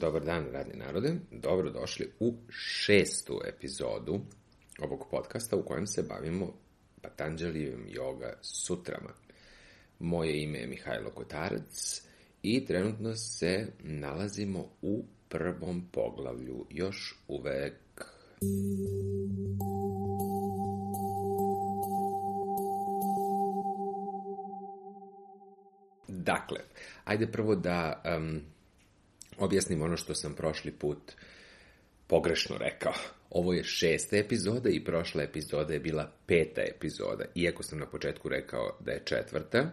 Dobar dan, radni narode. Dobrodošli u šestu epizodu ovog podcasta u kojem se bavimo Patanđalijevim yoga sutrama. Moje ime je Mihajlo Kotarac i trenutno se nalazimo u prvom poglavlju, još uvek. Dakle, ajde prvo da um, objasnim ono što sam prošli put pogrešno rekao. Ovo je šesta epizoda i prošla epizoda je bila peta epizoda, iako sam na početku rekao da je četvrta.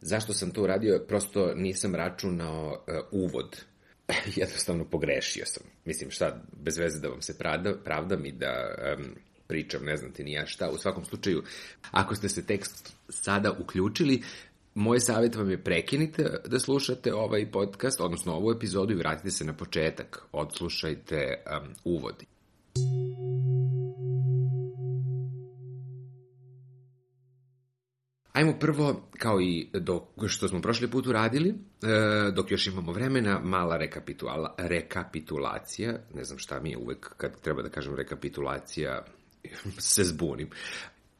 Zašto sam to uradio? Prosto nisam računao uh, uvod. Jednostavno pogrešio sam. Mislim, šta, bez veze da vam se pravda, pravdam i da um, pričam, ne znam ti ni ja šta. U svakom slučaju, ako ste se tekst sada uključili, Moj savjet vam je prekinite da slušate ovaj podcast, odnosno ovu epizodu i vratite se na početak. Odslušajte um, uvod. Ajmo prvo, kao i dok, što smo prošli put uradili, e, dok još imamo vremena, mala rekapitula, rekapitulacija, ne znam šta mi je uvek kad treba da kažem rekapitulacija, se zbunim.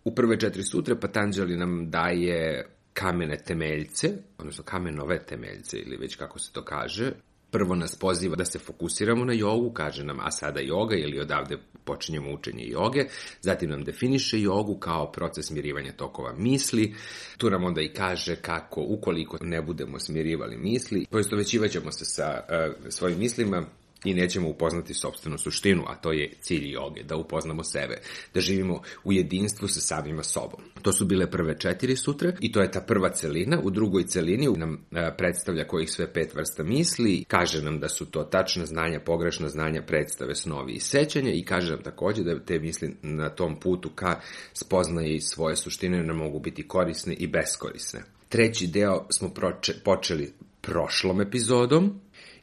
U prve četiri sutre Patanđali nam daje kamene temeljce, odnosno kamenove temeljce ili već kako se to kaže, prvo nas poziva da se fokusiramo na jogu, kaže nam a sada joga ili odavde počinjemo učenje joge, zatim nam definiše jogu kao proces smirivanja tokova misli, tu nam onda i kaže kako ukoliko ne budemo smirivali misli, poistovećivaćemo se sa uh, svojim mislima, i nećemo upoznati sobstvenu suštinu, a to je cilj joge, da upoznamo sebe, da živimo u jedinstvu sa samima sobom. To su bile prve četiri sutre i to je ta prva celina. U drugoj celini nam e, predstavlja kojih sve pet vrsta misli, kaže nam da su to tačna znanja, pogrešna znanja, predstave, snovi i sećanja i kaže nam takođe da te misli na tom putu ka spoznaje svoje suštine ne mogu biti korisne i beskorisne. Treći deo smo proče, počeli prošlom epizodom,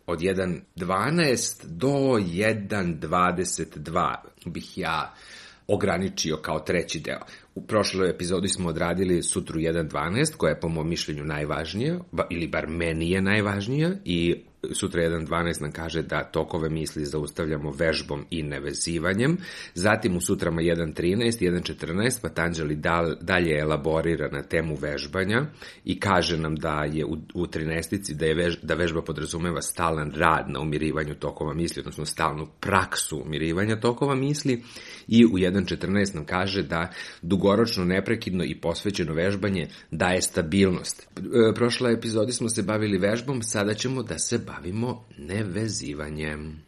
od 1.12 do 1.22 bih ja ograničio kao treći deo. U prošloj epizodi smo odradili sutru 1.12, koja je po mom mišljenju najvažnija, ili bar meni je najvažnija, i sutra 1.12 nam kaže da tokove misli zaustavljamo vežbom i nevezivanjem. Zatim u sutrama 1.13 i 1.14 Patanđali dal, dalje elaborira na temu vežbanja i kaže nam da je u, u 13. da, je vež, da vežba podrazumeva stalan rad na umirivanju tokova misli, odnosno stalnu praksu umirivanja tokova misli i u 1.14 nam kaže da dugoročno, neprekidno i posvećeno vežbanje daje stabilnost. E, prošla epizodi smo se bavili vežbom, sada ćemo da se bavimo nevezivanjem.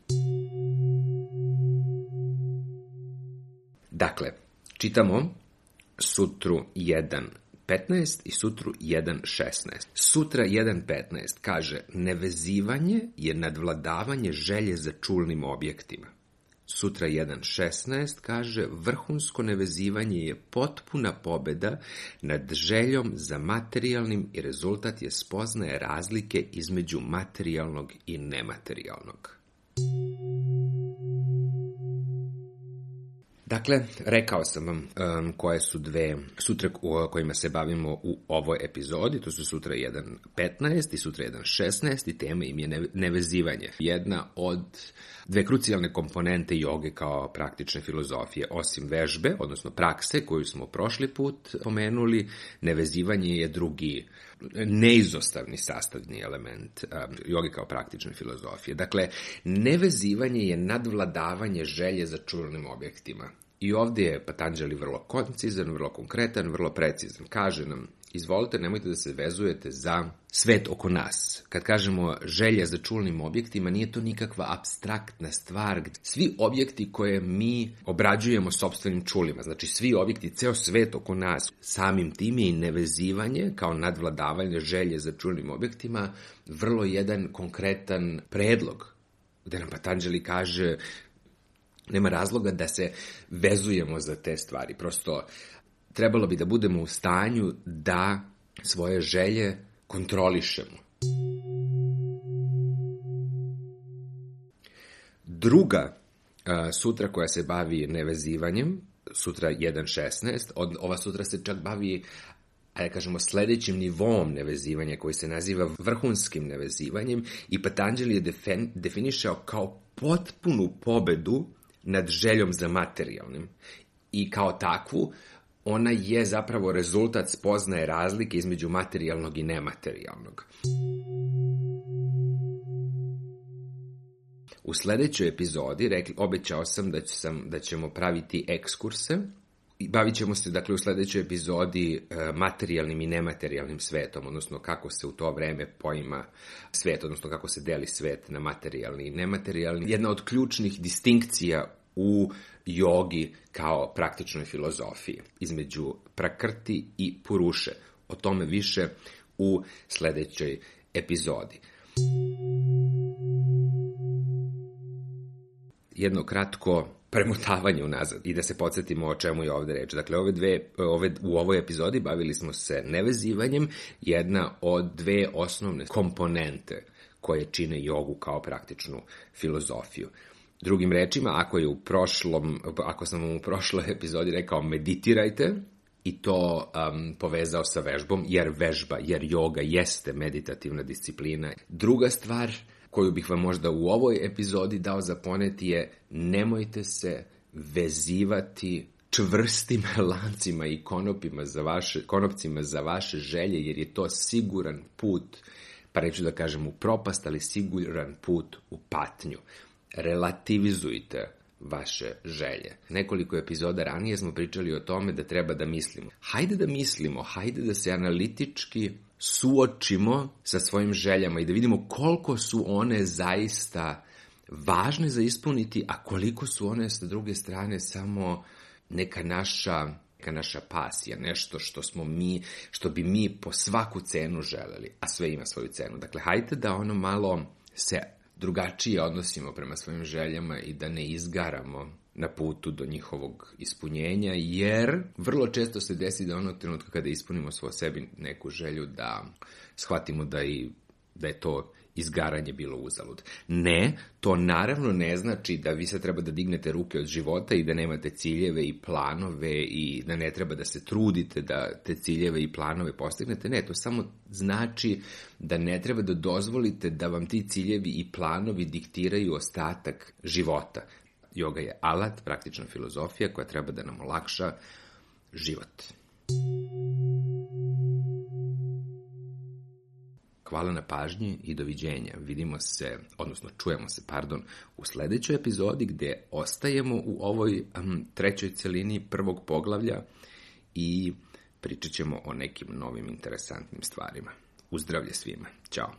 Dakle, čitamo sutru 1.15 i sutru 1.16. Sutra 1.15 kaže nevezivanje je nadvladavanje želje za čulnim objektima. Sutra 1.16 kaže vrhunsko nevezivanje je potpuna pobeda nad željom za materijalnim i rezultat je spoznaje razlike između materijalnog i nematerijalnog. Dakle, rekao sam vam um, koje su dve sutre kojima se bavimo u ovoj epizodi, to su sutra 1.15 i sutra 1.16 i tema im je nevezivanje. Jedna od dve krucijalne komponente joge kao praktične filozofije, osim vežbe, odnosno prakse koju smo prošli put pomenuli, nevezivanje je drugi neizostavni sastavni element um, joge kao praktične filozofije. Dakle, nevezivanje je nadvladavanje želje za čulnim objektima. I ovdje je Patanđali vrlo koncizan, vrlo konkretan, vrlo precizan. Kaže nam, izvolite, nemojte da se vezujete za svet oko nas. Kad kažemo želja za čulnim objektima, nije to nikakva abstraktna stvar. Svi objekti koje mi obrađujemo sobstvenim čulima, znači svi objekti, ceo svet oko nas, samim tim je i nevezivanje kao nadvladavanje želje za čulnim objektima vrlo jedan konkretan predlog gde nam Patanđeli kaže nema razloga da se vezujemo za te stvari. Prosto trebalo bi da budemo u stanju da svoje želje kontrolišemo. Druga sutra koja se bavi nevezivanjem, sutra 1.16, ova sutra se čak bavi ajde da kažemo, sledećim nivom nevezivanja koji se naziva vrhunskim nevezivanjem i Patanđeli je definišao kao potpunu pobedu nad željom za materijalnim. I kao takvu, ona je zapravo rezultat spoznaje razlike između materijalnog i nematerijalnog. U sledećoj epizodi rekli, obećao sam da, sam da ćemo praviti ekskurse bavit ćemo se dakle u sledećoj epizodi e, materijalnim i nematerijalnim svetom, odnosno kako se u to vreme poima svet, odnosno kako se deli svet na materijalni i nematerijalni. Jedna od ključnih distinkcija u jogi kao praktičnoj filozofiji između prakrti i puruše. O tome više u sledećoj epizodi. Jedno kratko premutavanje unazad i da se podsjetimo o čemu je ovde reč. Dakle, ove dve, ove, u ovoj epizodi bavili smo se nevezivanjem, jedna od dve osnovne komponente koje čine jogu kao praktičnu filozofiju. Drugim rečima, ako je u prošlom, ako sam vam u prošloj epizodi rekao meditirajte, i to um, povezao sa vežbom, jer vežba, jer joga jeste meditativna disciplina. Druga stvar koju bih vam možda u ovoj epizodi dao za poneti je nemojte se vezivati čvrstim lancima i konopima za vaše, konopcima za vaše želje, jer je to siguran put, pa reću da kažem u propast, ali siguran put u patnju relativizujte vaše želje. Nekoliko epizoda ranije smo pričali o tome da treba da mislimo. Hajde da mislimo, hajde da se analitički suočimo sa svojim željama i da vidimo koliko su one zaista važne za ispuniti, a koliko su one sa druge strane samo neka naša neka naša pasija, nešto što smo mi, što bi mi po svaku cenu želeli, a sve ima svoju cenu. Dakle, hajde da ono malo se drugačije odnosimo prema svojim željama i da ne izgaramo na putu do njihovog ispunjenja, jer vrlo često se desi da onog trenutka kada ispunimo svoj sebi neku želju da shvatimo da, i, da je to izgaranje bilo uzalud. Ne, to naravno ne znači da vi sad treba da dignete ruke od života i da nemate ciljeve i planove i da ne treba da se trudite da te ciljeve i planove postignete. Ne, to samo znači da ne treba da dozvolite da vam ti ciljevi i planovi diktiraju ostatak života. Yoga je alat, praktična filozofija koja treba da nam olakša život. Hvala na pažnji i doviđenja. Vidimo se, odnosno čujemo se, pardon, u sledećoj epizodi gde ostajemo u ovoj um, trećoj celini prvog poglavlja i pričat ćemo o nekim novim interesantnim stvarima. Uzdravlje svima. Ćao.